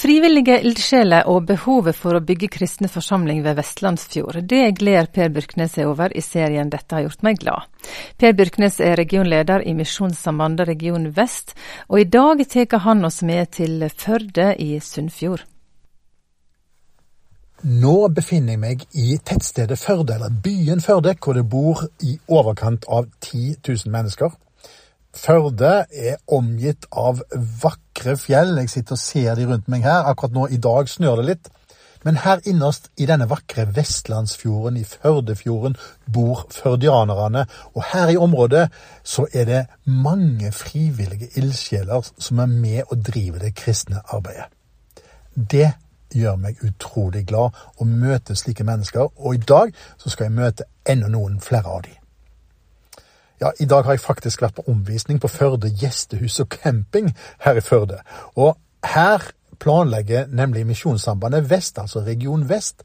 Frivillige ildsjeler og behovet for å bygge kristne forsamling ved Vestlandsfjord, det gleder Per Byrknes seg over i serien Dette har gjort meg glad. Per Byrknes er regionleder i Misjonssambandet region vest, og i dag tar han oss med til Førde i Sunnfjord. Nå befinner jeg meg i tettstedet Førde, eller byen Førde, hvor det bor i overkant av 10 000 mennesker. Førde er omgitt av vakre fjell. Jeg sitter og ser de rundt meg her. Akkurat nå i dag snør det litt. Men her innerst i denne vakre Vestlandsfjorden, i Førdefjorden, bor førdianerne. Og her i området så er det mange frivillige ildsjeler som er med og driver det kristne arbeidet. Det gjør meg utrolig glad å møte slike mennesker, og i dag så skal jeg møte enda noen flere av dem. Ja, i dag har jeg faktisk vært på omvisning på Førde gjestehus og camping her i Førde. Og her planlegger nemlig Misjonssambandet Vest, altså Region Vest,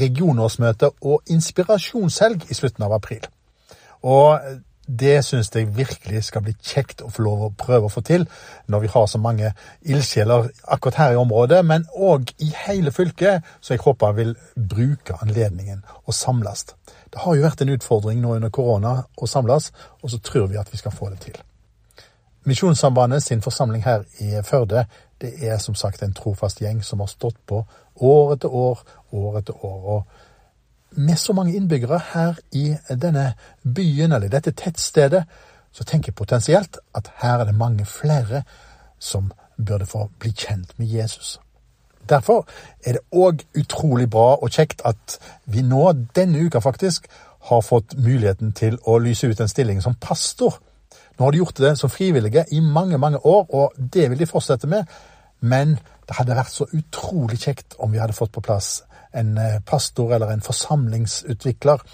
regionårsmøte og inspirasjonshelg i slutten av april. Og det syns jeg virkelig skal bli kjekt å få lov å prøve å få til, når vi har så mange ildsjeler akkurat her i området, men òg i hele fylket, så jeg håper jeg vil bruke anledningen og samles. Det har jo vært en utfordring nå under korona å samles, og så tror vi at vi skal få det til. Misjonssambandet sin forsamling her i Førde det er som sagt en trofast gjeng som har stått på år etter år, år etter år. Og med så mange innbyggere her i denne byen, eller dette tettstedet, så tenker jeg potensielt at her er det mange flere som burde få bli kjent med Jesus. Derfor er det òg utrolig bra og kjekt at vi nå, denne uka faktisk, har fått muligheten til å lyse ut en stilling som pastor. Nå har de gjort det som frivillige i mange, mange år, og det vil de fortsette med. Men det hadde vært så utrolig kjekt om vi hadde fått på plass en eh, pastor eller en forsamlingsutvikler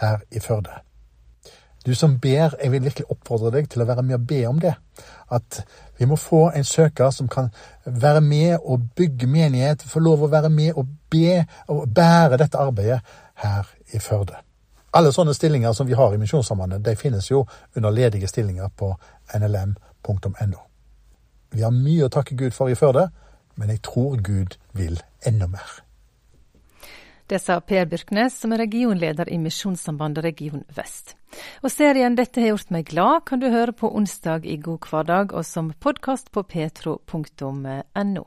her i Førde. Du som ber, jeg vil virkelig oppfordre deg til å være med og be om det. At vi må få en søker som kan være med og bygge menighet, få lov å være med og be og bære dette arbeidet her i Førde. Alle sånne stillinger som vi har i Misjonssambandet, de finnes jo under ledige stillinger på nlm.no. Vi har mye å takke Gud for i Førde, men jeg tror Gud vil enda mer. Det sa Per Byrknes, som er regionleder i Misjonssambandet region vest. Og serien Dette har gjort meg glad kan du høre på onsdag i God hverdag og som podkast på petro.no.